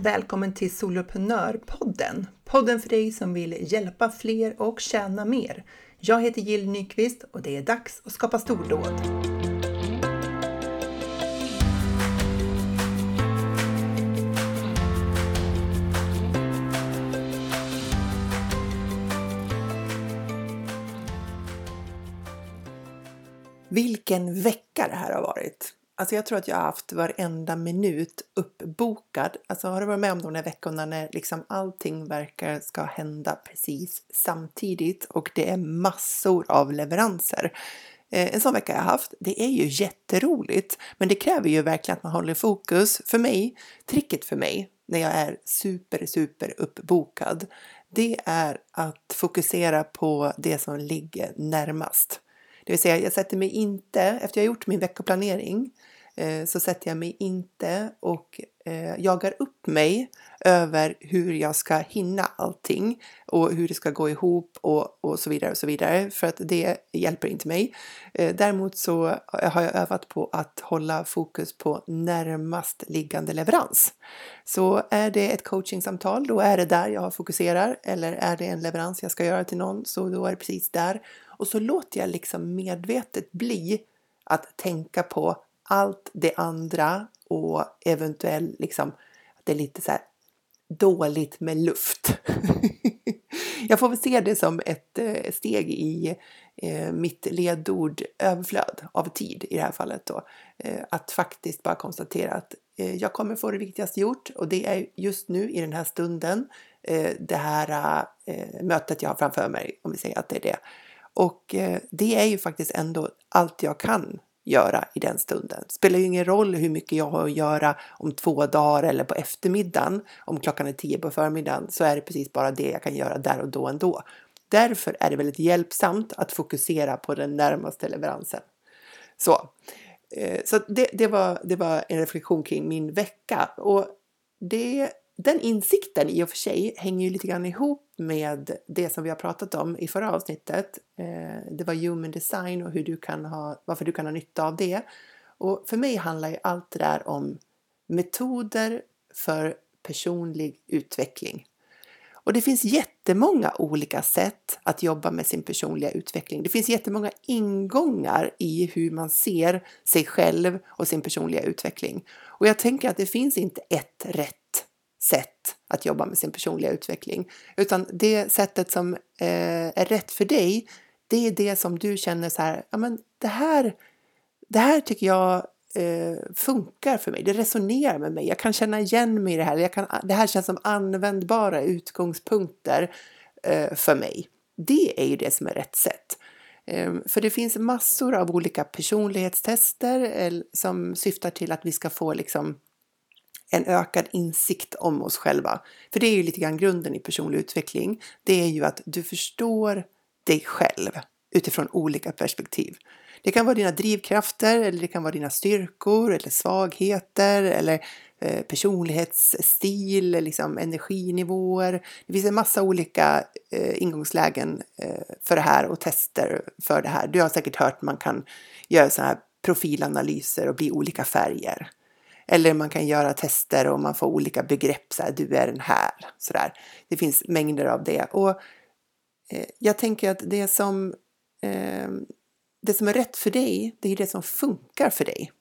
Välkommen till Soloprenörpodden! Podden för dig som vill hjälpa fler och tjäna mer. Jag heter Jill Nyqvist och det är dags att skapa stordåd. Vilken vecka det här har varit! Alltså jag tror att jag har haft varenda minut uppbokad. Alltså har du varit med om de där veckorna när liksom allting verkar ska hända precis samtidigt och det är massor av leveranser. Eh, en sån vecka jag haft. Det är ju jätteroligt, men det kräver ju verkligen att man håller fokus. För mig, tricket för mig när jag är super, super uppbokad, det är att fokusera på det som ligger närmast. Det vill säga, jag sätter mig inte, efter jag gjort min veckoplanering, eh, så sätter jag mig inte och eh, jagar upp mig över hur jag ska hinna allting och hur det ska gå ihop och, och så vidare och så vidare för att det hjälper inte mig. Eh, däremot så har jag övat på att hålla fokus på närmast liggande leverans. Så är det ett coachingsamtal, då är det där jag fokuserar eller är det en leverans jag ska göra till någon, så då är det precis där. Och så låter jag liksom medvetet bli att tänka på allt det andra och eventuellt liksom att det är lite så här dåligt med luft. jag får väl se det som ett eh, steg i eh, mitt ledord överflöd av tid i det här fallet då. Eh, att faktiskt bara konstatera att jag kommer få det viktigaste gjort och det är just nu i den här stunden det här mötet jag har framför mig, om vi säger att det är det. Och eh, det är ju faktiskt ändå allt jag kan göra i den stunden. Det spelar ju ingen roll hur mycket jag har att göra om två dagar eller på eftermiddagen. Om klockan är tio på förmiddagen så är det precis bara det jag kan göra där och då ändå. Därför är det väldigt hjälpsamt att fokusera på den närmaste leveransen. Så, eh, så det, det, var, det var en reflektion kring min vecka och det den insikten i och för sig hänger ju lite grann ihop med det som vi har pratat om i förra avsnittet. Eh, det var human design och hur du kan ha, varför du kan ha nytta av det. Och för mig handlar ju allt det där om metoder för personlig utveckling. Och det finns jättemånga olika sätt att jobba med sin personliga utveckling. Det finns jättemånga ingångar i hur man ser sig själv och sin personliga utveckling. Och jag tänker att det finns inte ett rätt sätt att jobba med sin personliga utveckling. Utan det sättet som eh, är rätt för dig, det är det som du känner så här, ja men det här, det här tycker jag eh, funkar för mig, det resonerar med mig, jag kan känna igen mig i det här, jag kan, det här känns som användbara utgångspunkter eh, för mig. Det är ju det som är rätt sätt. Ehm, för det finns massor av olika personlighetstester eh, som syftar till att vi ska få liksom en ökad insikt om oss själva. För det är ju lite grann grunden i personlig utveckling. Det är ju att du förstår dig själv utifrån olika perspektiv. Det kan vara dina drivkrafter eller det kan vara dina styrkor eller svagheter eller eh, personlighetsstil, liksom energinivåer. Det finns en massa olika eh, ingångslägen eh, för det här och tester för det här. Du har säkert hört att man kan göra sådana här profilanalyser och bli olika färger. Eller man kan göra tester och man får olika begrepp, så här, du är den här, så där. Det finns mängder av det. Och eh, jag tänker att det som, eh, det som är rätt för dig, det är det som funkar för dig.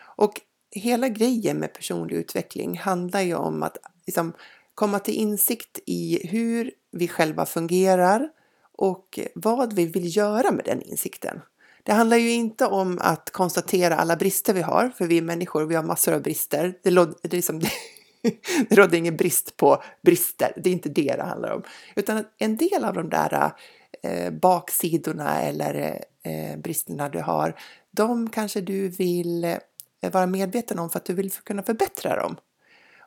Och hela grejen med personlig utveckling handlar ju om att liksom, komma till insikt i hur vi själva fungerar och vad vi vill göra med den insikten. Det handlar ju inte om att konstatera alla brister vi har, för vi är människor och vi har massor av brister. Det, det, liksom, det rådde ingen brist på brister, det är inte det det handlar om. Utan en del av de där eh, baksidorna eller eh, bristerna du har, de kanske du vill eh, vara medveten om för att du vill kunna förbättra dem.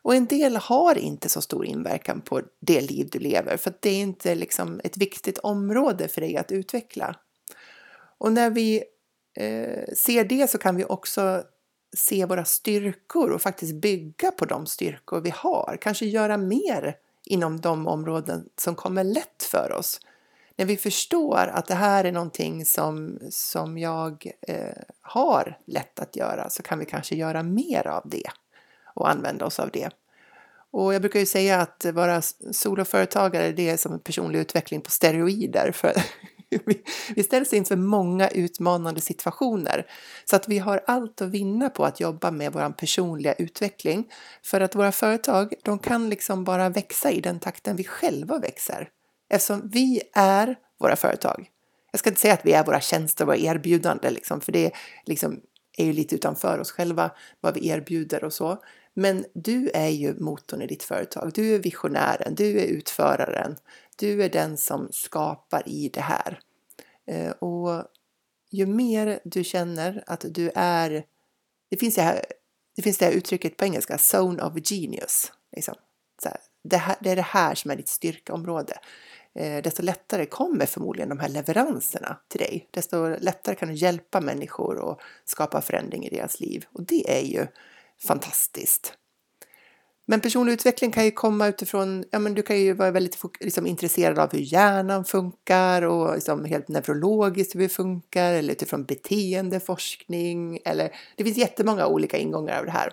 Och en del har inte så stor inverkan på det liv du lever för att det är inte liksom ett viktigt område för dig att utveckla. Och när vi eh, ser det så kan vi också se våra styrkor och faktiskt bygga på de styrkor vi har. Kanske göra mer inom de områden som kommer lätt för oss. När vi förstår att det här är någonting som, som jag eh, har lätt att göra så kan vi kanske göra mer av det och använda oss av det. Och jag brukar ju säga att vara soloföretagare det är som en personlig utveckling på steroider. För vi ställs inför många utmanande situationer. Så att vi har allt att vinna på att jobba med vår personliga utveckling. För att våra företag, de kan liksom bara växa i den takten vi själva växer. Eftersom vi är våra företag. Jag ska inte säga att vi är våra tjänster våra erbjudanden, liksom, för det liksom är ju lite utanför oss själva, vad vi erbjuder och så. Men du är ju motorn i ditt företag. Du är visionären, du är utföraren. Du är den som skapar i det här. Eh, och ju mer du känner att du är... Det finns det här, det finns det här uttrycket på engelska, zone of genius. Liksom. Här, det, här, det är det här som är ditt styrkeområde. Eh, desto lättare kommer förmodligen de här leveranserna till dig. Desto lättare kan du hjälpa människor och skapa förändring i deras liv. Och det är ju fantastiskt. Men personlig utveckling kan ju komma utifrån, ja men du kan ju vara väldigt liksom, intresserad av hur hjärnan funkar och liksom helt neurologiskt hur det funkar eller utifrån beteendeforskning eller det finns jättemånga olika ingångar av det här.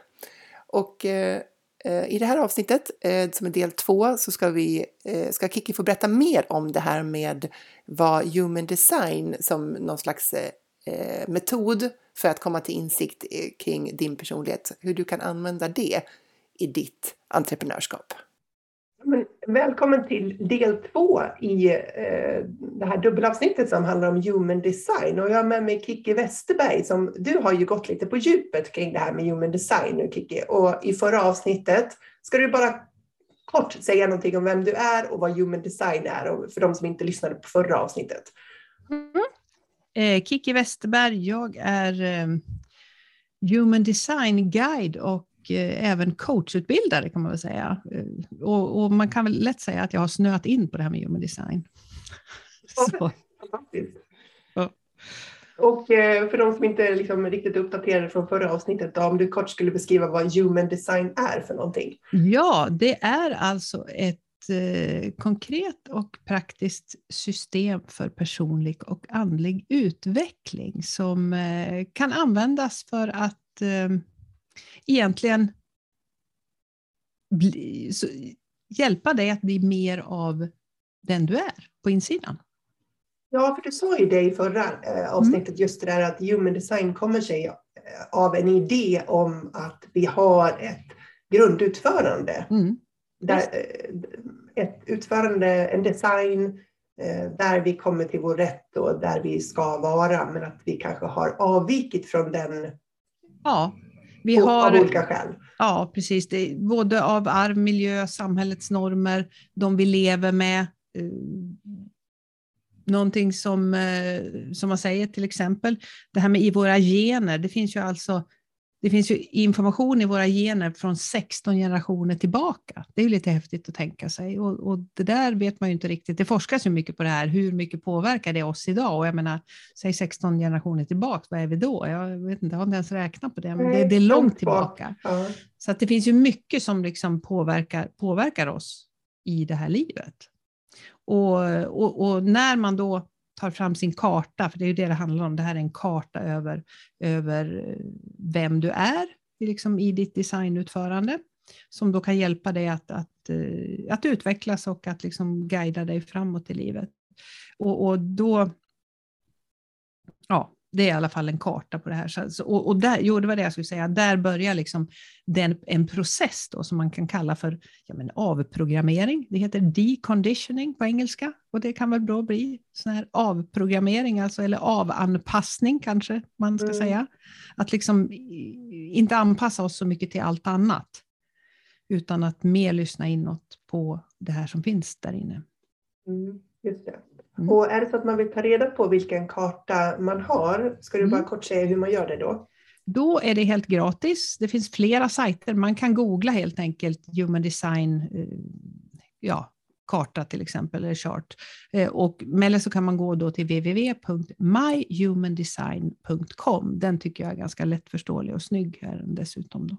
Och eh, eh, i det här avsnittet, eh, som är del två, så ska, vi, eh, ska Kiki få berätta mer om det här med vad human design som någon slags eh, eh metod för att komma till insikt eh, kring din personlighet, hur du kan använda det i ditt entreprenörskap. Men, välkommen till del två i eh, det här dubbelavsnittet som handlar om human design. Och jag har med mig Kiki Westerberg som du har ju gått lite på djupet kring det här med human design nu Kiki. Och i förra avsnittet, ska du bara kort säga någonting om vem du är och vad human design är och för de som inte lyssnade på förra avsnittet. Mm. Eh, Kiki Westerberg, jag är eh, human design guide och Eh, även coachutbildare kan man väl säga. Eh, och, och, man kan väl lätt säga att jag har snöat in på det här med human design. Så. Ja. Och eh, för de som inte är liksom riktigt uppdaterade från förra avsnittet, då, om du kort skulle beskriva vad human design är för någonting? Ja, det är alltså ett konkret och praktiskt system för personlig och andlig utveckling som kan användas för att egentligen bli, så, hjälpa dig att bli mer av den du är på insidan. Ja, för du sa ju det i förra eh, avsnittet, mm. just det där att human design kommer sig eh, av en idé om att vi har ett grundutförande. Mm. Där, eh, ett utförande, en design eh, där vi kommer till vår rätt och där vi ska vara, men att vi kanske har avvikit från den ja, vi har, av olika skäl. Ja, precis. Det, både av arv, miljö, samhällets normer, de vi lever med. Eh, någonting som, eh, som man säger till exempel, det här med i våra gener. Det finns ju alltså det finns ju information i våra gener från 16 generationer tillbaka. Det är ju lite häftigt att tänka sig. Och, och, det där vet man ju inte riktigt. Det forskas ju mycket på det här. Hur mycket påverkar det oss idag? Och jag menar, säg 16 generationer tillbaka, vad är vi då? Jag vet inte, jag har inte ens räknat på det, men det, det är långt tillbaka. Ja. Så att det finns ju mycket som liksom påverkar, påverkar oss i det här livet. Och, och, och när man då tar fram sin karta, för det är ju det det handlar om. Det här är en karta över, över vem du är liksom i ditt designutförande, som då kan hjälpa dig att, att, eh, att utvecklas och att liksom guida dig framåt i livet. Och, och då, ja, det är i alla fall en karta på det här. Så, och, och där, jo, det var det jag skulle säga. Där börjar liksom den, en process då, som man kan kalla för ja, men avprogrammering. Det heter deconditioning på engelska. Och det kan väl då bli sån här avprogrammering, alltså, eller avanpassning kanske man ska mm. säga. Att liksom inte anpassa oss så mycket till allt annat. Utan att mer lyssna inåt på det här som finns där inne. Mm, just det. Mm. Och är det så att man vill ta reda på vilken karta man har, ska du bara mm. kort säga hur man gör det då? Då är det helt gratis. Det finns flera sajter. Man kan googla helt enkelt Human Design eh, ja, karta till exempel, eller chart. Eh, och, eller så kan man gå då till www.myhumandesign.com. Den tycker jag är ganska lättförståelig och snygg här dessutom. Då.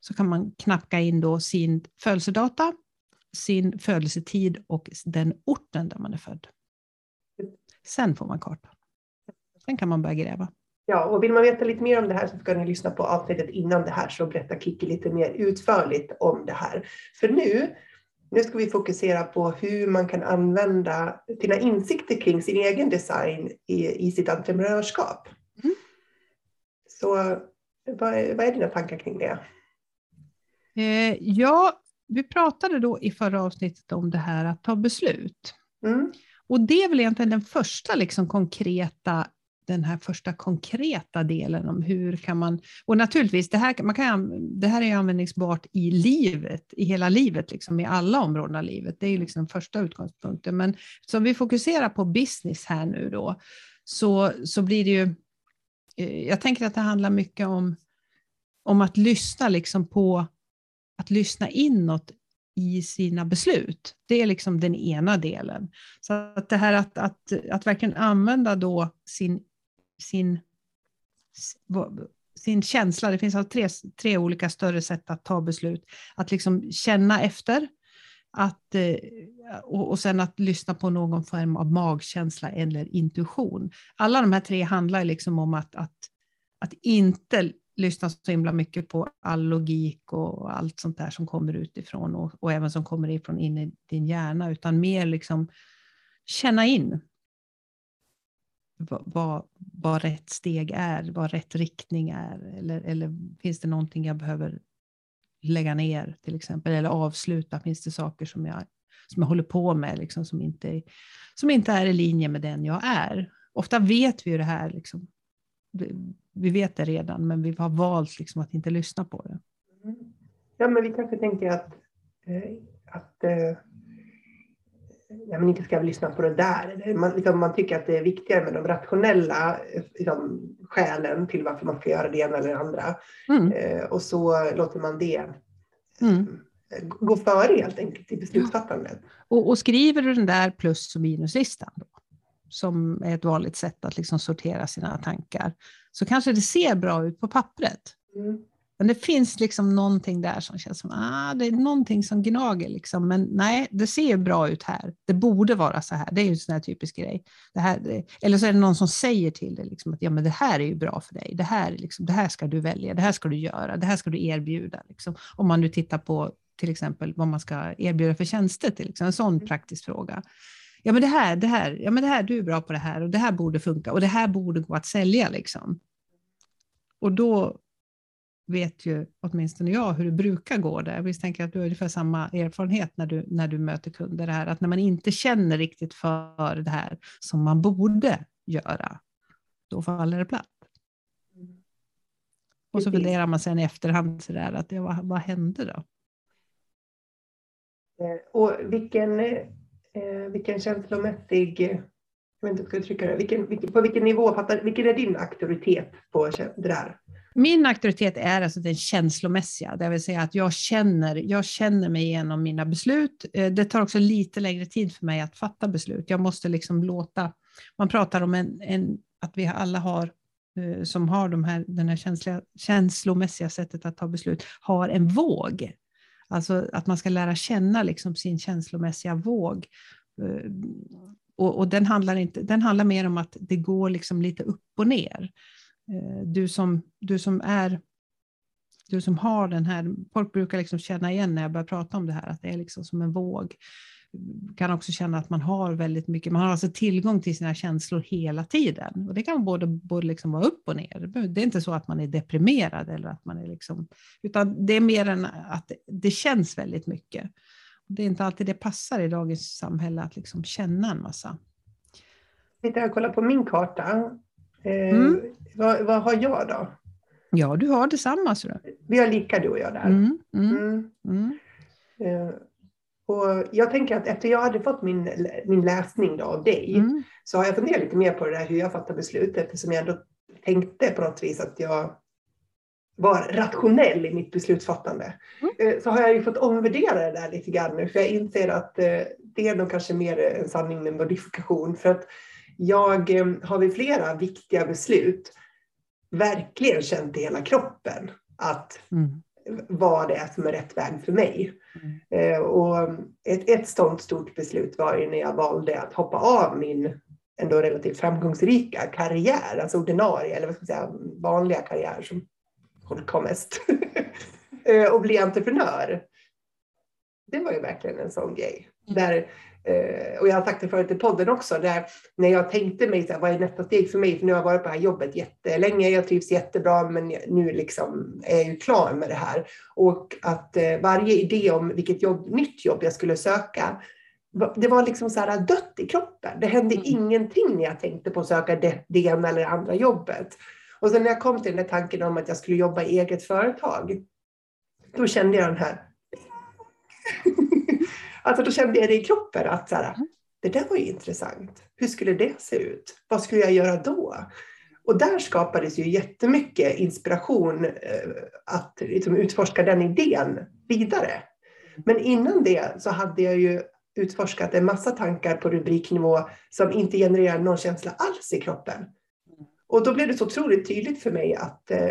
Så kan man knacka in då sin födelsedata, sin födelsetid och den orten där man är född. Sen får man kartan. Sen kan man börja gräva. Ja, och vill man veta lite mer om det här så ska ni lyssna på avsnittet innan det här så berättar Kiki lite mer utförligt om det här. För nu, nu ska vi fokusera på hur man kan använda sina insikter kring sin egen design i, i sitt entreprenörskap. Mm. Så vad är, vad är dina tankar kring det? Eh, ja, vi pratade då i förra avsnittet om det här att ta beslut. Mm. Och det är väl egentligen den första liksom konkreta den här första konkreta delen om hur kan man... Och naturligtvis, det här, man kan, det här är användningsbart i livet, i hela livet, liksom, i alla områden av livet. Det är liksom den första utgångspunkten. Men som vi fokuserar på business här nu då, så, så blir det ju... Eh, jag tänker att det handlar mycket om, om att lyssna liksom på att lyssna inåt i sina beslut. Det är liksom den ena delen. Så att det här att, att, att verkligen använda då sin sin, sin känsla. Det finns alltså tre, tre olika större sätt att ta beslut. Att liksom känna efter, att, eh, och, och sen att lyssna på någon form av magkänsla eller intuition. Alla de här tre handlar liksom om att, att, att inte lyssna så himla mycket på all logik och allt sånt där som kommer utifrån och, och även som kommer ifrån in i din hjärna, utan mer liksom känna in vad, vad rätt steg är, vad rätt riktning är. Eller, eller finns det någonting jag behöver lägga ner till exempel, eller avsluta? Finns det saker som jag, som jag håller på med liksom, som, inte, som inte är i linje med den jag är? Ofta vet vi ju det här, liksom vi, vet det redan, men vi har valt liksom, att inte lyssna på det. Ja, men vi kanske tänker att, eh, att eh, ja, men inte ska vi lyssna på det där. Man, liksom, man tycker att det är viktigare med de rationella liksom, skälen till varför man ska göra det ena eller det andra. Mm. Eh, och så låter man det mm. gå före helt enkelt i beslutsfattandet. Ja. Och, och, skriver du den där plus och minuslistan, då, som är ett vanligt sätt att liksom sortera sina tankar, så kanske det ser bra ut på pappret. Mm. Men det finns liksom någonting där som känns som ah, det är någonting som gnager. Liksom. Men nej, det ser bra ut här. Det borde vara så här. Det är ju en sån här typisk grej. Det här, eller så är det någon som säger till dig liksom, att ja, men det här är ju bra för dig. Det här, liksom, det här ska du välja. Det här ska du göra. Det här ska du erbjuda. Liksom. Om man nu tittar på till exempel vad man ska erbjuda för tjänster. Till exempel. En sån mm. praktisk fråga. Ja, men det här, det här, ja, men det här, du är bra på det här och det här borde funka och det här borde gå att sälja. Liksom. Och då vet ju åtminstone jag hur det brukar gå där. Jag tänker att du har ungefär samma erfarenhet när du, när du möter kunder. Det här, att när man inte känner riktigt för det här som man borde göra, då faller det platt. Och så funderar man sen i efterhand så där, att ja, vad, vad hände då? Eh, och vilken, eh, vilken känslomässig, eh, jag vet inte hur jag ska uttrycka det, vilken, vilken, på vilken nivå, fattar, vilken är din auktoritet på det där? Min auktoritet är alltså den känslomässiga, det vill säga att jag känner, jag känner mig igenom mina beslut. Eh, det tar också lite längre tid för mig att fatta beslut. Jag måste liksom låta, man pratar om en, en att vi alla har eh, som har de här, den här känsliga, känslomässiga sättet att ta beslut, har en våg. Alltså att man ska lära känna liksom sin känslomässiga våg. Eh, och, och, den, handlar inte, den handlar mer om att det går liksom lite upp och ner. Eh, du som, du som är du som har den här, folk brukar liksom känna igen när jag börjar prata om det här, att det är liksom som en våg. Kan också känna att man har väldigt mycket, man har alltså tillgång till sina känslor hela tiden. Och det kan både, både liksom vara upp och ner. Det är inte så att man är deprimerad eller att man är liksom, utan det är mer än att det känns väldigt mycket. Det är inte alltid det passar i dagens samhälle att liksom känna en massa. Jag kollar på min karta Eh, mm. vad, vad, har jag då? Ja, du har detsamma. Så. Vi har lika du och jag där. Mm. Mm. mm. mm. Eh, och jag tänker att efter jag hade fått min, min läsning då av dig mm. så har jag funderat lite mer på det där hur jag fattar beslut eftersom jag ändå tänkte på något vis att jag var rationell i mitt beslutsfattande. Mm. Så har jag ju fått omvärdera det där lite grann nu för jag inser att det är nog kanske mer en sanning med modifikation. För att jag eh, har vid flera viktiga beslut verkligen känt i hela kroppen att mm. vad det är som är rätt väg för mig. Mm. Eh, och ett, ett sådant stort beslut var ju när jag valde att hoppa av min ändå relativt framgångsrika karriär, alltså ordinarie eller vad ska man säga, vanliga karriär som folk har mest. Eh, och bli entreprenör. Det var ju verkligen en sån grej. Mm. Där, eh, och jag har sagt det förut i podden också, där när jag tänkte mig, så här, vad är nästa steg för mig? För nu har jag varit på det här jobbet jättelänge, jag trivs jättebra, men nu liksom är jag ju klar med det här. Och att eh, varje idé om vilket jobb, nytt jobb jag skulle söka, det var liksom så här dött i kroppen. Det hände mm. ingenting när jag tänkte på att söka det, det ena eller andra jobbet. Och sen när jag kom till den där tanken om att jag skulle jobba i eget företag, då kände jag den här... alltså då kände jag det i kroppen att så här, det där var ju intressant. Hur skulle det se ut? Vad skulle jag göra då? Och där skapades ju jättemycket inspiration eh, att liksom utforska den idén vidare. Men innan det så hade jag ju utforskat en massa tankar på rubriknivå som inte genererar någon känsla alls i kroppen. Och då blev det så otroligt tydligt för mig att eh,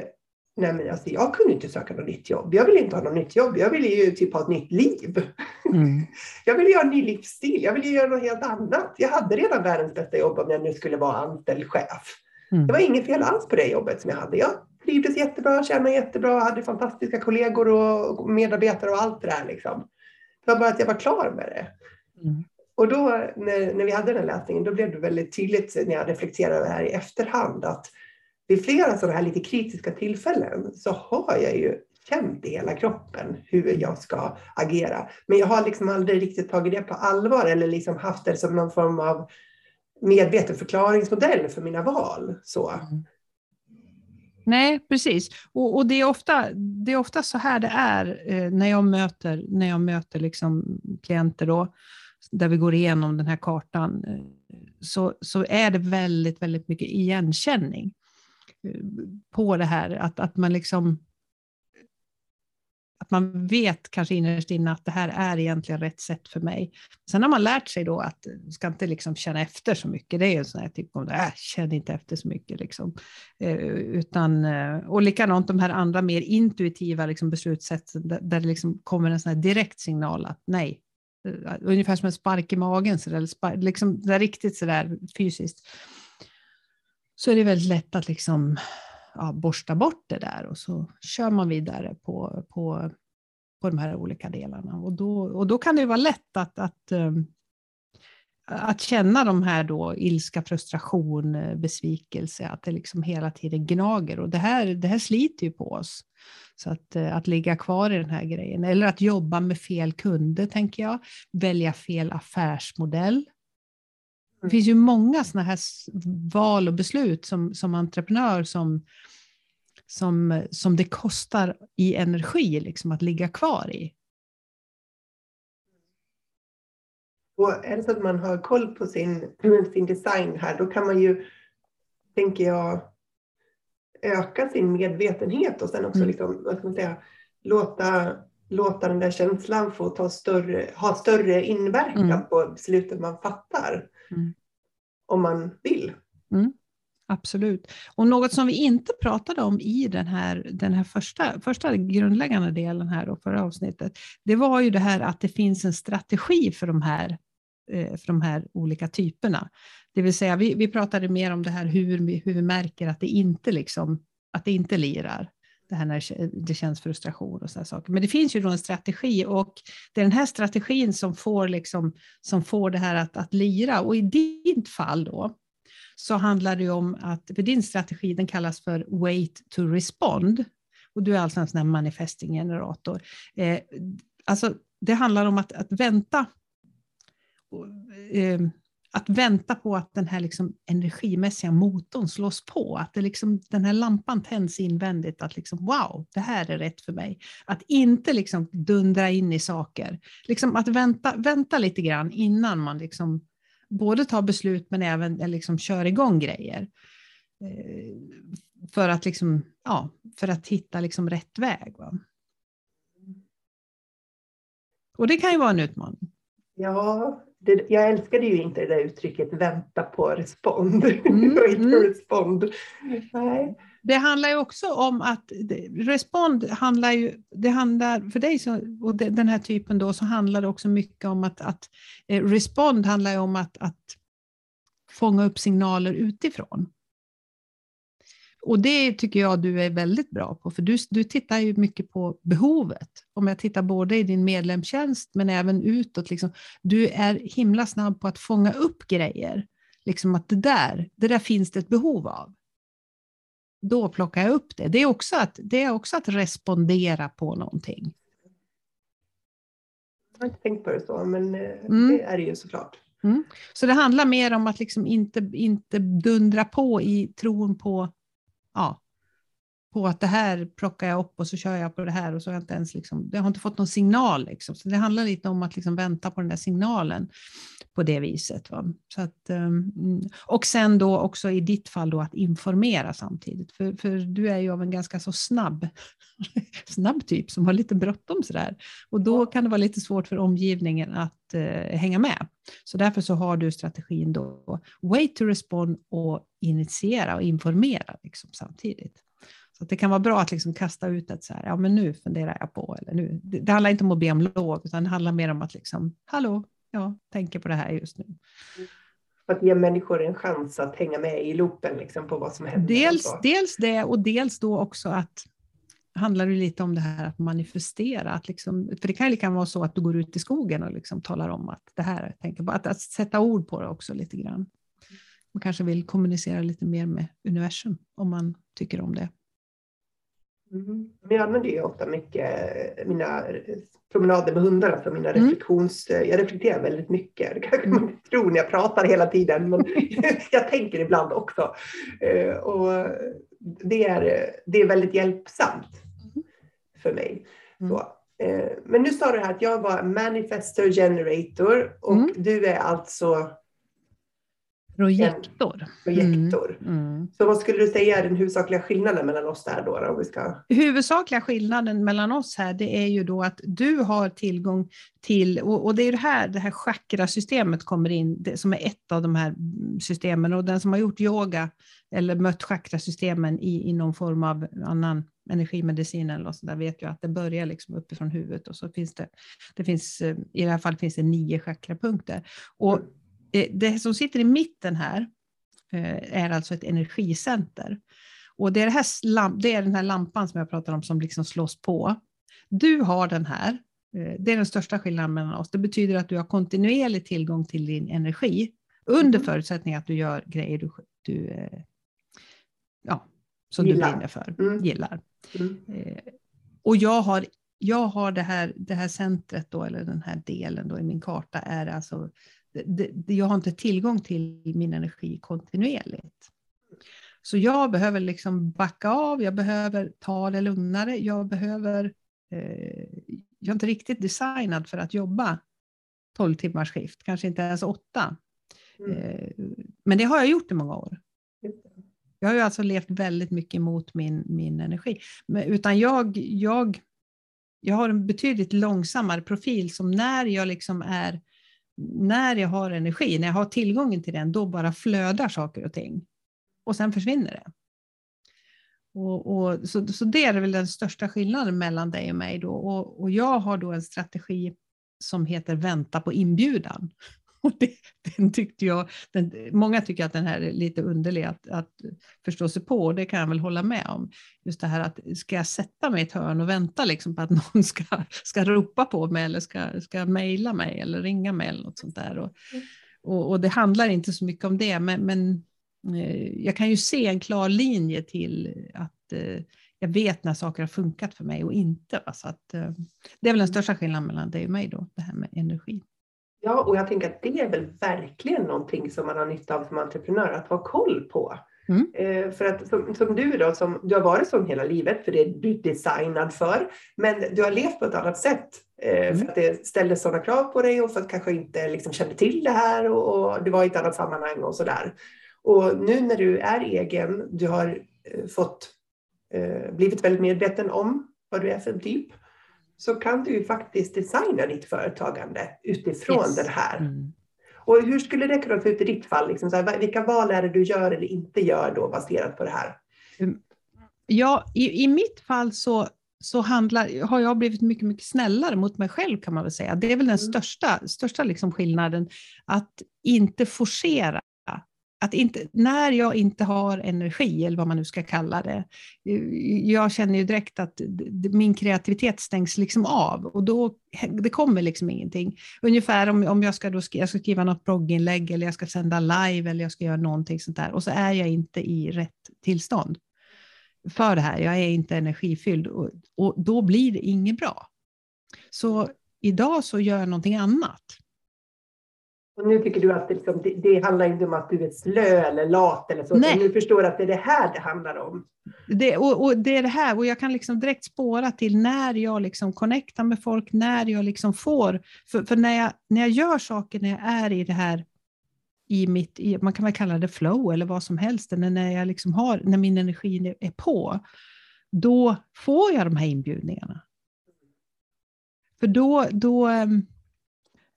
nej men alltså, jag kunde inte söka något nytt jobb. Jag ville inte ha något nytt jobb. Jag ville ju typ ha ett nytt liv. Mm. Jag ville göra en ny livsstil. Jag ville göra något helt annat. Jag hade redan världens bästa jobb om jag nu skulle vara anställd chef. Mm. Det var inget fel alls på det jobbet som jag hade. Jag trivdes jättebra, tjänade jättebra, hade fantastiska kollegor och medarbetare och allt det där. Liksom. Det var bara att jag var klar med det. Mm. Och då när, när vi hade den läsningen, då blev det väldigt tydligt när jag reflekterade över det här i efterhand att vid flera sådana här lite kritiska tillfällen så har jag ju känt i hela kroppen hur jag ska agera. Men jag har liksom aldrig riktigt tagit det på allvar eller liksom haft det som någon form av medveten förklaringsmodell för mina val. Så. Mm. Nej, precis. Och, och, det, är ofta, det är ofta så här det är eh, när jag möter, när jag möter liksom klienter då, där vi går igenom den här kartan, eh, så, så är det väldigt, väldigt mycket igenkänning på det här. Att, att man liksom att man vet kanske innerst inne att det här är egentligen rätt sätt för mig. Sen har man lärt sig då att ska inte liksom känna efter så mycket. Det är ju en sån här typ av, äh, känn inte efter så mycket. Liksom. Eh, utan, eh, och likadant de här andra mer intuitiva liksom, beslutssätten där, där det liksom kommer en sån här direkt signal att nej, eh, ungefär som en spark i magen, så där, spark, liksom, där riktigt sådär fysiskt. Så är det väldigt lätt att liksom ja, borsta bort det där och så kör man vidare på, på, på de här olika delarna. Och då, och då kan det vara lätt att, att, ehm, att känna de här då ilska, frustration, eh, besvikelse, att det liksom hela tiden gnager. Och det här, det här sliter ju på oss. Så att, eh, att ligga kvar i den här grejen, eller att jobba med fel kunder, tänker jag. Välja fel affärsmodell. Det finns ju många sådana här val och beslut som, som entreprenör som, som, som det kostar i energi liksom, att ligga kvar i. Och är det så att man har koll på sin, sin design här, då kan man ju, tänker jag, öka sin medvetenhet och sen också mm. liksom, vad ska man säga, låta, låta den där känslan få ta större, ha större inverkan mm. på besluten man fattar. Mm. Om man vill. Mm. Absolut. Och något som vi inte pratade om i den här, den här första, första grundläggande delen här och förra avsnittet, det var ju det här att det finns en strategi för de här, eh, för de här olika typerna. Det vill säga, vi, vi pratade mer om det här hur vi, hur vi märker att det inte, liksom, att det inte lirar det här när det känns frustration och sådana saker. Men det finns ju då en strategi och det är den här strategin som får, liksom, som får det här att, att lira. Och i ditt fall då så handlar det om att, för din strategi den kallas för wait to respond. Och du är alltså en sån här manifesting generator. Eh, alltså, det handlar om att, att vänta eh, att vänta på att den här liksom energimässiga motorn slås på, att det liksom, den här lampan tänds invändigt, att liksom, wow, det här är rätt för mig. Att inte liksom dundra in i saker, liksom att vänta, vänta lite grann innan man liksom både tar beslut men även liksom kör igång grejer. Eh, för att, liksom, ja, för att hitta liksom rätt väg. Va? Och det kan ju vara en utmaning. Ja, det, jag älskade ju inte det där uttrycket vänta på respond. Mm. mm. respond. Nej. Det handlar ju också om att respond handlar ju, det handlar för dig så, och den här typen då så handlar det också mycket om att, att eh, respond handlar ju om att, att fånga upp signaler utifrån. Och det tycker jag du är väldigt bra på, för du, du tittar ju mycket på behovet. Om jag tittar både i din medlemstjänst men även utåt. Liksom, du är himla snabb på att fånga upp grejer. Liksom att det där, det där finns det ett behov av. Då plockar jag upp det. Det är också att, det är också att respondera på någonting. Jag har inte tänkt på det så, men eh, mm. det är det ju såklart. Mm. Så det handlar mer om att liksom inte, inte dundra på i tron på ja, på att det här plockar jag upp och så kör jag på det här och så har jag inte ens liksom, jag har inte fått någon signal. Liksom. Så det handlar lite om att liksom vänta på den där signalen på det viset. Va? Så att, um, och sen då också i ditt fall då att informera samtidigt. För, för du är ju av en ganska så snabb, snabb typ som har lite bråttom sådär. Och då kan det vara lite svårt för omgivningen att uh, hänga med. Så därför så har du strategin då wait to respond och initiera och informera liksom samtidigt. Så det kan vara bra att liksom kasta ut ett så här, ja men nu funderar jag på, eller nu. Det, det handlar inte om att be om lov, utan det handlar mer om att liksom, hallå, jag tänker på det här just nu. Att ge människor en chans att hänga med i loopen liksom, på vad som händer. Dels, dels det och dels då också att handlar det lite om det här att manifestera. Att liksom, för det kan ju lika vara så att du går ut i skogen och liksom talar om att det här, tänker på, att, att sätta ord på det också lite grann. Man kanske vill kommunicera lite mer med universum om man tycker om det. Mm. Jag använder ju ofta mycket mina promenader med hundar, alltså mina mm. reflektions... Jag reflekterar väldigt mycket. Det kanske man inte tror när jag pratar hela tiden, men jag tänker ibland också. Eh, och det är, det är väldigt hjälpsamt mm. för mig. Mm. Eh, men nu sa du här att jag var manifestor generator och mm. du är alltså Projektor. projektor. Mm. Mm. Så vad skulle du säga är den huvudsakliga skillnaden mellan oss där då? Om vi ska... Huvudsakliga skillnaden mellan oss här det är ju då att du har tillgång till, och, och det är det här det här chakrasystemet kommer in, det, som är ett av de här systemen och den som har gjort yoga eller mött chakrasystemen i, i någon form av annan energimedicin eller så där vet ju att det börjar liksom uppifrån huvudet och så finns det, det finns, eh, i det här fallet finns det nio chakrapunkter. Och mm det som sitter i mitten här eh, är alltså ett energicenter. Och det är, det, här, det är den här lampan som jag pratar om som liksom slås på. Du har den här. Eh, det är den största skillnaden mellan oss. Det betyder att du har kontinuerlig tillgång till din energi under mm. förutsättning att du gör grejer du, du ja, som gillar. du brinner för, mm. gillar. Mm. Och jag har, jag har det här, det här centret då, eller den här delen då i min karta är alltså det, det, jag har inte tillgång till min energi kontinuerligt. Så jag behöver liksom backa av, jag behöver ta det lugnare, jag behöver... Eh, jag är inte riktigt designad för att jobba 12 timmars skift, kanske inte ens åtta. Mm. Eh, men det har jag gjort i många år. Jag har ju alltså levt väldigt mycket emot min, min energi. Men, utan jag, jag, jag har en betydligt långsammare profil som när jag liksom är när jag har energi, när jag har tillgången till den, då bara flödar saker och ting. Och sen försvinner det. Och, och, så, så det är väl den största skillnaden mellan dig och mig. Då. Och, och jag har då en strategi som heter vänta på inbjudan. Och det, den tyckte jag, den, många tycker att den här är lite underlig att, att förstå sig på och det kan jag väl hålla med om. Just det här att ska jag sätta mig i ett hörn och vänta liksom på att någon ska, ska ropa på mig eller ska, ska mejla mig eller ringa mig eller något sånt där. Och, mm. och, och, det handlar inte så mycket om det, men, men eh, jag kan ju se en klar linje till att eh, jag vet när saker har funkat för mig och inte. Så att, eh, det är väl den största skillnaden mellan dig och mig då, det här med energi. Ja, och jag tänker att det är väl verkligen någonting som man har nytta av som entreprenör, att ha koll på. Mm. Eh, för att som, som, du då, som, du har varit som hela livet, för det är du designad för, men du har levt på ett annat sätt. Eh, mm. För att det ställdes sådana krav på dig och för att kanske inte liksom kände till det här och, och du var i ett annat sammanhang och sådär. Och nu när du är egen, du har eh, fått eh, blivit väldigt medveten om vad du är för typ så kan du ju faktiskt designa ditt företagande utifrån yes. det här. Mm. Och hur skulle det kunna se ut i ditt fall? Liksom så här, vilka val är det du gör eller inte gör då baserat på det här? Mm. Ja, i, i mitt fall så, så handlar, har jag blivit mycket, mycket snällare mot mig själv kan man väl säga. Det är väl den mm. största, största liksom skillnaden, att inte forcera att inte, när jag inte har energi, eller vad man nu ska kalla det, eh, jag känner ju direkt att min kreativitet stängs liksom av och då det kommer liksom ingenting. Ungefär om, om jag, ska då skriva, jag ska skriva något blogginlägg eller jag ska sända live eller jag ska göra någonting sånt där och så är jag inte i rätt tillstånd för det här. Jag är inte energifylld och, och då blir det inget bra. Så idag så gör jag någonting annat. Och nu tycker du att det, liksom, det, det, handlar inte om att du är slö eller lat eller så, Nej. nu förstår att det är det här det handlar om. Det, och, och, det är det här, och jag kan liksom direkt spåra till när jag liksom connectar med folk, när jag liksom får, för, för när, jag, när jag gör saker, när jag är i det här, i mitt, i, man kan väl kalla det flow eller vad som helst, men när, jag liksom har, när min energi är på, då får jag de här inbjudningarna. För då, då ehm,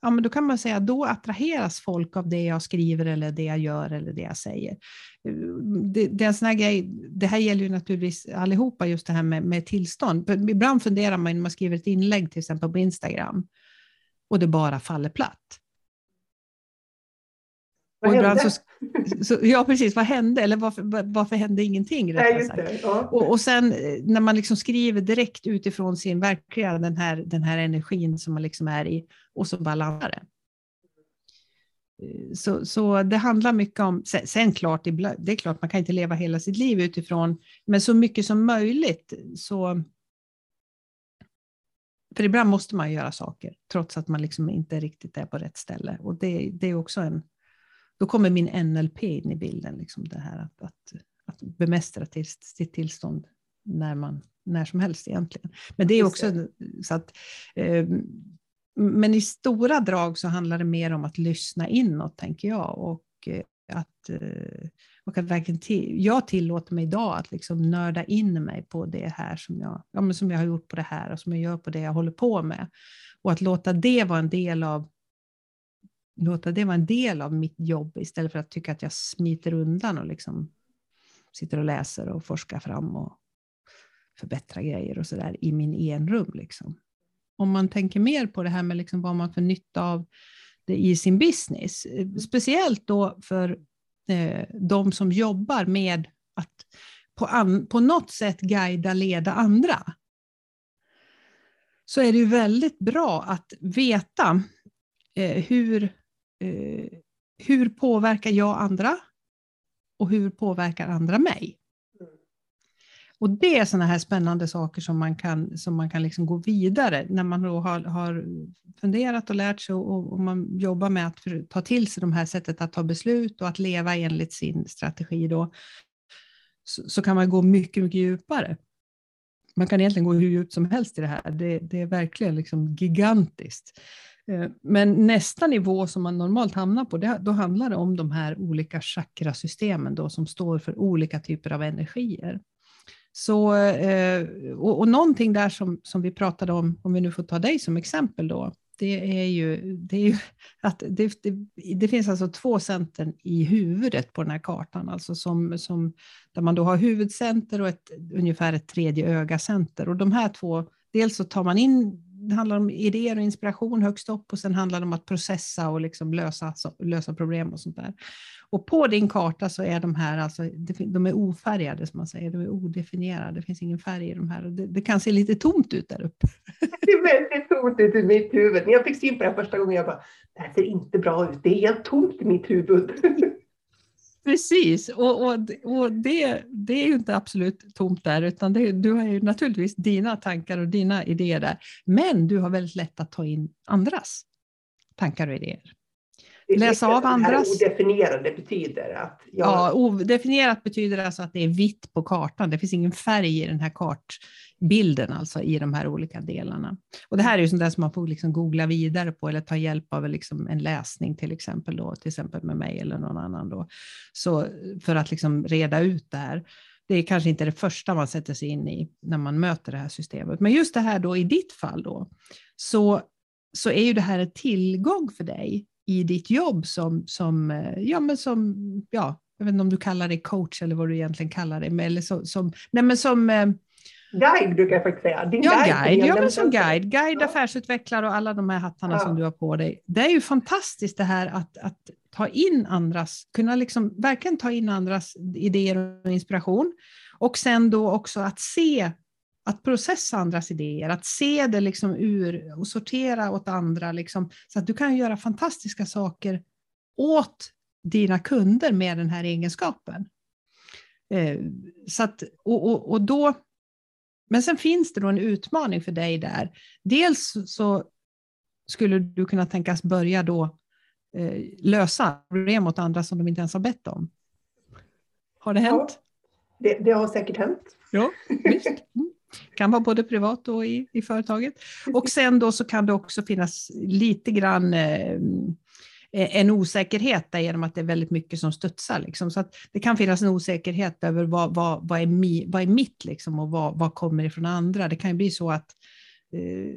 ja, men då kan man säga då attraheras folk av det jag skriver eller det jag gör eller det jag säger. Eh, det, det, är en sån här grej, det här gäller ju naturligtvis allihopa, just det här med, med tillstånd. Ibland funderar man när man skriver ett inlägg till exempel på Instagram och det bara faller platt. Vad hände? Så, så, ja, precis. Vad hände? Eller varför, varför hände ingenting? Nej, ja. och, och sen eh, när man liksom skriver direkt utifrån sin verkliga, den här, den här energin som man liksom är i, och så bara landar det. Eh, så, så det handlar mycket om, sen, sen klart, det är klart man kan inte leva hela sitt liv utifrån, men så mycket som möjligt så för ibland måste man göra saker trots att man liksom inte riktigt är på rätt ställe. Och det, det är också en, då kommer min NLP in i bilden, liksom det här att, att, att bemästra till, sitt tillstånd när, man, när som helst egentligen. Men det är också så att eh, men i stora drag så handlar det mer om att lyssna inåt, tänker jag. Och eh, att, eh, och att verkligen till, jag tillåter mig idag att liksom nörda in mig på det här som jag, ja, som jag har gjort på det här och som jag gör på det jag håller på med. Och att låta det vara en del av låta det vara en del av mitt jobb istället för att tycka att jag smiter undan och liksom sitter och läser och forskar fram och förbättrar grejer och sådär i min enrum. Liksom. Om man tänker mer på det här med liksom vad man får nytta av det i sin business, speciellt då för eh, de som jobbar med att på, an, på något sätt guida, leda andra, så är det ju väldigt bra att veta eh, hur eh, hur påverkar jag andra och hur påverkar andra mig? Mm. Och det är sådana här spännande saker som man kan, som man kan liksom gå vidare när man då har, har funderat och lärt sig och, och, man jobbar med att ta till sig de här sättet att ta beslut och att leva enligt sin strategi. Då, så, så kan man gå mycket, mycket djupare. Man kan egentligen gå hur djupt som helst i det här. Det, det är verkligen liksom gigantiskt. Eh, men nästa nivå som man normalt hamnar på, det, då handlar det om de här olika chakrasystemen då, som står för olika typer av energier. Så, eh, och, och någonting där som, som vi pratade om, om vi nu får ta dig som exempel då, det är ju, det är ju att det, det, det, finns alltså två centern i huvudet på den här kartan, alltså som, som, där man då har huvudcenter och ett, ungefär ett tredje ögacenter. Och de här två, dels så tar man in det handlar om idéer och inspiration högst upp och sen handlar det om att processa och liksom lösa, lösa problem och sånt där. Och på din karta så är de här alltså, de är ofärgade som man säger, de är odefinierade, det finns ingen färg i de här och det, det kan se lite tomt ut där uppe. Det är väldigt tomt ut i mitt huvud. När jag fick syn på det första gången, jag bara, det här ser inte bra ut, det är helt tomt i mitt huvud. Precis, och, och, och det, det är ju inte absolut tomt där, utan det, du har ju naturligtvis dina tankar och dina idéer där. Men du har väldigt lätt att ta in andras tankar och idéer. Läsa av andras. Odefinierade betyder att... Jag... Ja, odefinierat betyder alltså att det är vitt på kartan. Det finns ingen färg i den här bilden alltså i de här olika delarna. Och det här är ju sånt där som man får liksom googla vidare på eller ta hjälp av liksom en läsning till exempel, då, till exempel med mig eller någon annan. Då. Så för att liksom reda ut det här. Det är kanske inte det första man sätter sig in i när man möter det här systemet. Men just det här då i ditt fall då, så, så är ju det här en tillgång för dig i ditt jobb som, som, eh, ja, men som ja, jag vet inte om du kallar dig coach eller vad du egentligen kallar dig, eller så, som, nej, men som eh, Guide brukar jag faktiskt säga. Din ja, guide, guide. Ja, men som guide. Guide, ja. affärsutvecklare och alla de här hattarna ja. som du har på dig. Det är ju fantastiskt det här att, att ta in andras, kunna liksom verkligen ta in andras idéer och inspiration. Och sen då också att se, att processa andras idéer, att se det liksom ur och sortera åt andra, liksom, så att du kan göra fantastiska saker åt dina kunder med den här egenskapen. Eh, så att, och, och, och då, men sen finns det då en utmaning för dig där. Dels så skulle du kunna tänkas börja då eh, lösa problem åt andra som de inte ens har bett om. Har det hänt? Ja, det, det har säkert hänt. Ja, visst. Mm. kan vara både privat och i, i företaget. Och sen då så kan det också finnas lite grann eh, Eh, en osäkerhet där genom att det är väldigt mycket som studsar. Liksom. Så att det kan finnas en osäkerhet över vad, vad, vad, är, mi, vad är mitt liksom, och vad, vad kommer ifrån andra. Det kan ju bli så att eh,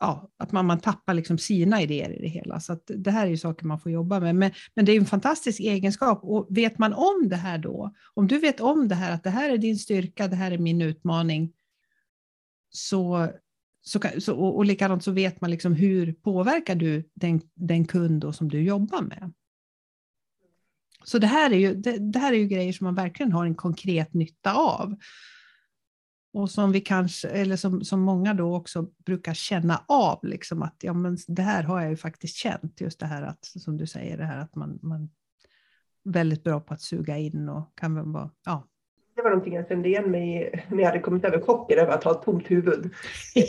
ja, att man, man tappar liksom sina idéer i det hela. Så det här är ju saker man får jobba med. Men, men det är en fantastisk egenskap och vet man om det här då, om du vet om det här, att det här är din styrka, det här är min utmaning, så, så, så, och, och likadant så vet man liksom hur påverkar du den, den kund som du jobbar med. Så det här, är ju, det, det här är ju grejer som man verkligen har en konkret nytta av och som vi kanske, eller som, som många då också brukar känna av, liksom att ja, men det här har jag ju faktiskt känt, just det här att, som du säger, det här att man, man är väldigt bra på att suga in och kan vara, ja. Det var någonting jag kände igen mig när jag hade kommit över chocken över att ha ett tomt huvud.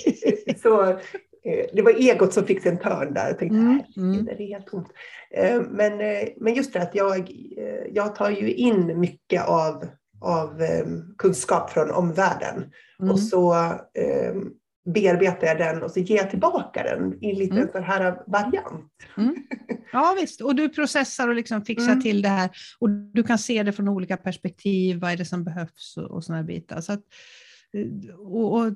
Så eh, det var egot som fick sig en törn där. Jag tänkte, mm, mm. det är helt tomt. Eh, men, eh, men just det att jag, jag tar ju in mycket av av kunskap från omvärlden. Mm. Och så bearbetar jag den och så ger jag tillbaka den i lite mm. sån här variant. Mm. Ja visst, och du processar och liksom fixar mm. till det här. Och du kan se det från olika perspektiv, vad är det som behövs och, och sådana bitar. Så att, eh, och, och,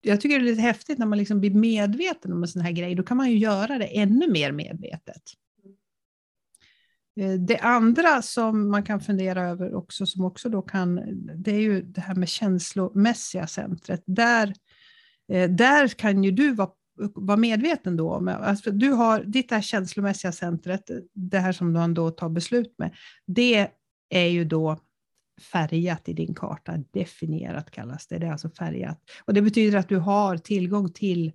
jag tycker det är lite häftigt när man liksom blir medveten om en sån här grej, då kan man ju göra det ännu mer medvetet. Eh, det andra som man kan fundera över också, som också då kan, det är ju det här med känslomässiga centret. Där, eh, där kan ju du vara, var medveten då om, alltså du har ditt här känslomässiga centret, det här som du då tar beslut med, det är ju då färgat i din karta, definierat kallas det, det är alltså färgat. Och det betyder att du har tillgång till,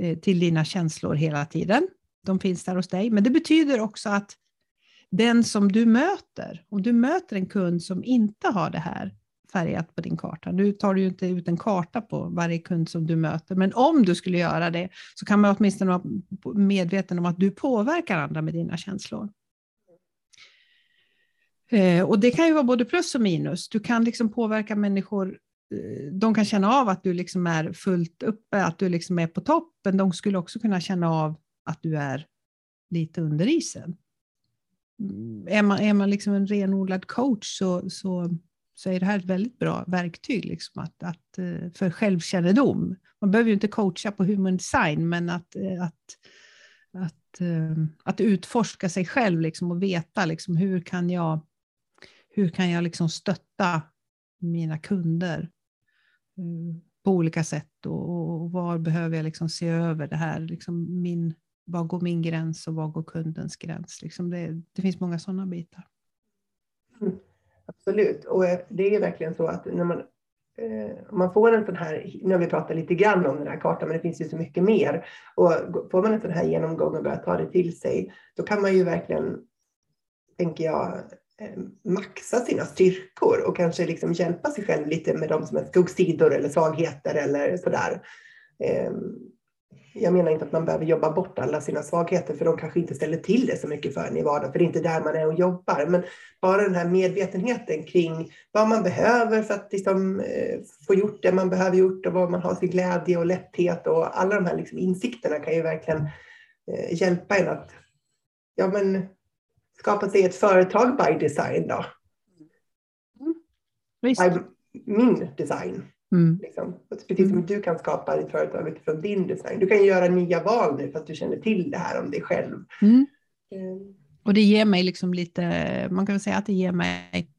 eh, till dina känslor hela tiden. De finns där hos dig, men det betyder också att den som du möter, om du möter en kund som inte har det här färgat på din karta, nu tar du ju inte ut en karta på varje kund som du möter, men om du skulle göra det så kan man åtminstone vara medveten om att du påverkar andra med dina känslor. Eh, och det kan ju vara både plus och minus. Du kan liksom påverka människor eh, de kan känna av att du liksom är fullt uppe, att du liksom är på toppen. De skulle också kunna känna av att du är lite under isen mm, är man, är man liksom en renodlad coach så, så, så är det här ett väldigt bra verktyg liksom att, att, eh, för självkännedom. Man behöver ju inte coacha på human design, men att, eh, att, att, eh, att utforska sig själv liksom och veta liksom hur kan jag, hur kan jag liksom stötta mina kunder på olika sätt och, och var behöver jag liksom se över det här, liksom min var går min gräns och var går kundens gräns? Liksom det, det finns många sådana bitar. Absolut, och eh, det är verkligen så att när man eh, man får en sån här, nu har vi pratat lite grann om den här kartan, men det finns ju så mycket mer. Och får man en sån här genomgång och börjar ta det till sig, då kan man ju verkligen, tänker jag, eh, maxa sina styrkor och kanske liksom hjälpa sig själv lite med de som är skuggsidor eller svagheter eller sådär. Ehm, jag menar inte att man behöver jobba bort alla sina svagheter, för de kanske inte ställer till det så mycket för en i vardagen, för det är inte där man är och jobbar. Men bara den här medvetenheten kring vad man behöver för att liksom, eh, få gjort det man behöver gjort och vad man har sin glädje och lätthet och alla de här liksom insikterna kan ju verkligen eh, hjälpa en att ja, men, skapa sig ett företag by design. Då. Mm. By min design. Mm. Liksom. Precis som mm. du kan skapa ditt företag utifrån din design. Du kan göra nya val nu för att du känner till det här om dig själv. Mm. Mm. Och det ger mig liksom lite, man kan väl säga att det ger mig,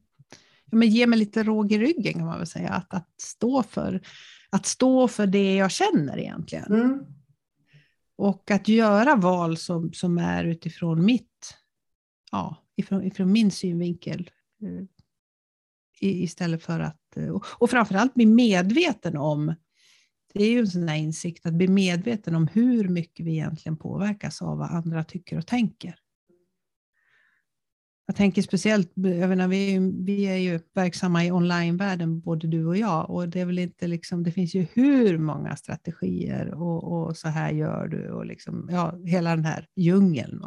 men ger mig lite råg i ryggen kan man väl säga. Att, att, stå, för, att stå för det jag känner egentligen. Mm. Och att göra val som, som är utifrån mitt ja, ifrån, ifrån min synvinkel. Eh, istället för att, Eh, och, och framförallt bli medveten om, det är ju en sån där insikt, att bli medveten om hur mycket vi egentligen påverkas av vad andra tycker och tänker. Jag tänker speciellt, jag menar, vi, vi är ju verksamma i onlinevärlden, både du och jag, och det, är väl inte liksom, det finns ju hur många strategier och, och så här gör du, och liksom, ja, hela den här djungeln.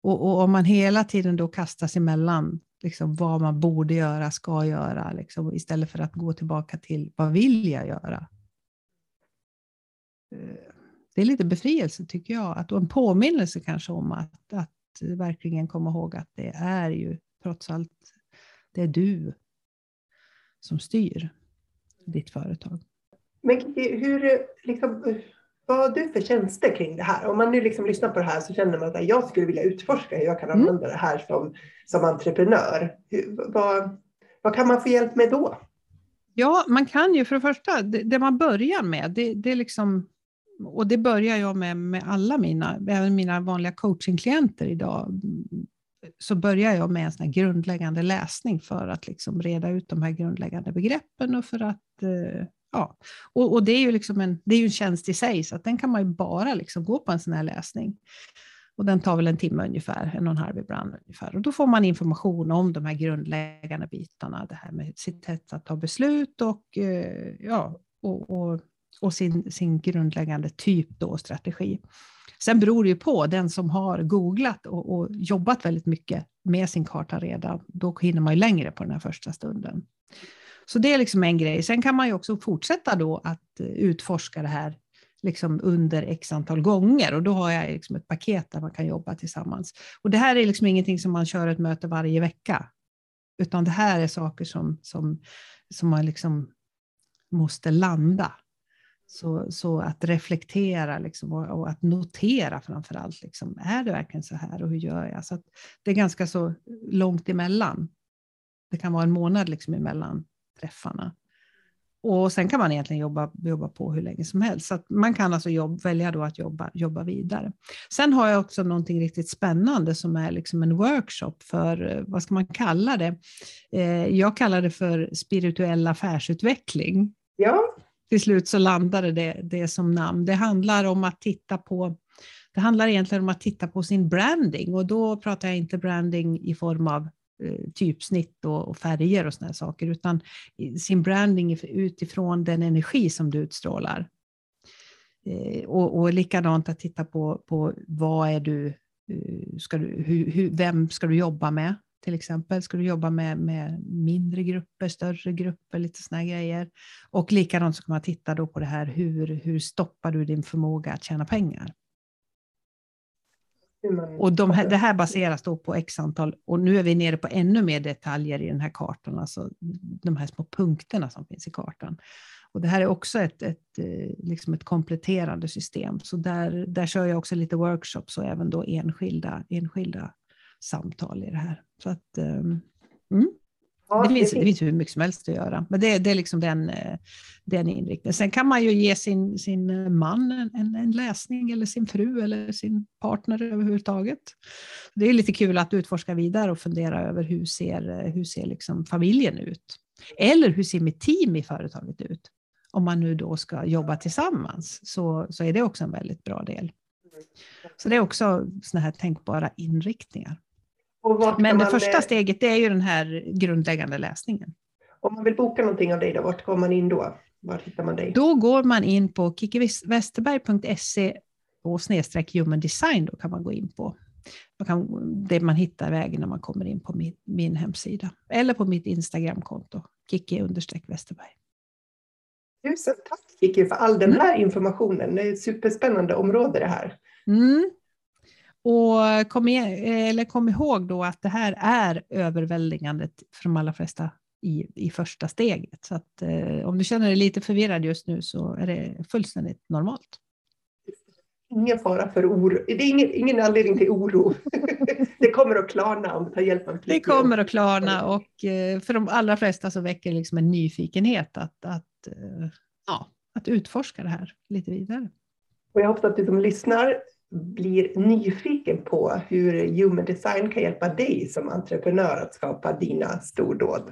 Och, och, om man hela tiden då kastas emellan liksom, vad man borde göra, ska göra, liksom, istället för att gå tillbaka till vad vill jag göra? Eh, det är lite befrielse tycker jag, att, och en påminnelse kanske om att, att verkligen komma ihåg att det är ju trots allt det är du som styr ditt företag. Men hur, liksom, vad har du för tjänster kring det här? Om man nu liksom lyssnar på det här så känner man att jag skulle vilja utforska hur jag kan mm. använda det här som, som entreprenör. Hur, vad, vad kan man få hjälp med då? Ja, man kan ju för det första, det, det man börjar med, det, det är liksom och det börjar jag med med alla mina, även mina vanliga coachingklienter idag, så börjar jag med en sån grundläggande läsning för att liksom reda ut de här grundläggande begreppen och för att eh, Ja, och, och, det är ju liksom en, det är ju en tjänst i sig, så att den kan man ju bara liksom gå på en sån här läsning. Och den tar väl en timme ungefär, en och en halv ibland ungefär. Och då får man information om de här grundläggande bitarna, det här med sitt sätt att ta beslut och, eh, ja, och, och och sin, sin grundläggande typ då, strategi. Sen beror det ju på, den som har googlat och, och, jobbat väldigt mycket med sin karta redan, då hinner man ju längre på den här första stunden. Så det är liksom en grej. Sen kan man ju också fortsätta då att eh, utforska det här liksom under x antal gånger och då har jag liksom ett paket där man kan jobba tillsammans. Och det här är liksom ingenting som man kör ett möte varje vecka, utan det här är saker som, som, som man liksom måste landa så, så att reflektera liksom, och, och, att notera framför allt. Liksom, är det verkligen så här och hur gör jag? Så det är ganska så långt emellan. Det kan vara en månad liksom emellan träffarna. Och sen kan man egentligen jobba, jobba på hur länge som helst. Så man kan alltså jobb, välja då att jobba, jobba vidare. Sen har jag också någonting riktigt spännande som är liksom en workshop för, vad ska man kalla det? Eh, jag kallar det för spirituell affärsutveckling. Ja till slut så landade det, det som namn. Det handlar om att titta på det handlar egentligen om att titta på sin branding och då pratar jag inte branding i form av eh, Eh, typsnitt och, och färger och sådana saker, utan sin branding utifrån den energi som du utstrålar. Eh, och, och likadant att titta på, på vad är du, eh, ska du hur, hur, vem ska du jobba med? till exempel. Ska du jobba med, med mindre grupper, större grupper, lite sådana grejer. Och likadant så kan man titta då på det här, hur, hur stoppar du din förmåga att tjäna pengar? Och de här, det här baseras då på x antal, och nu är vi nere på ännu mer detaljer i den här kartan, alltså de här små punkterna som finns i kartan. Och det här är också ett, ett, eh, liksom ett kompletterande system, så där, där kör jag också lite workshops och även då enskilda, enskilda samtal i det här. Så att, ehm, mm. Ja, det, finns, det finns hur mycket som helst att göra, men det, det är liksom den, eh, den inriktningen. Sen kan man ju ge sin, sin eh, man en, en läsning eller sin fru eller sin partner överhuvudtaget. Det är lite kul att utforska vidare och fundera över hur ser, eh, hur ser liksom familjen ut? Eller hur ser mitt team i företaget ut? Om man nu då ska jobba tillsammans så, så är det också en väldigt bra del. Så det är också sådana här tänkbara inriktningar. Men det första eh, steget är ju den här grundläggande läsningen. Om man vill boka någonting av dig, då, vart går man in då? Var hittar man dig? Då går man in på kickiwesterberg.se och snedstreck human design då kan man gå in på. Man kan, det man hittar vägen när man kommer in på min, min hemsida. Eller på mitt Instagramkonto, Kikki Westerberg. Tusen tack Kikki för all den här informationen. Det är ett superspännande område det här. Mm. Och kom, eller kom ihåg då att det här är överväldigande för de allra flesta i, i första steget. Så att, eh, om du känner dig lite förvirrad just nu så är det fullständigt normalt. Ingen fara för oro. Det är ingen, ingen anledning till oro. det kommer att klarna om du tar hjälp av Det kommer att klarna och eh, för de allra flesta så väcker det liksom en nyfikenhet att, att, eh, ja, att utforska det här lite vidare. Och jag hoppas att du som lyssnar blir nyfiken på hur human design kan hjälpa dig som entreprenör att skapa dina stordåd.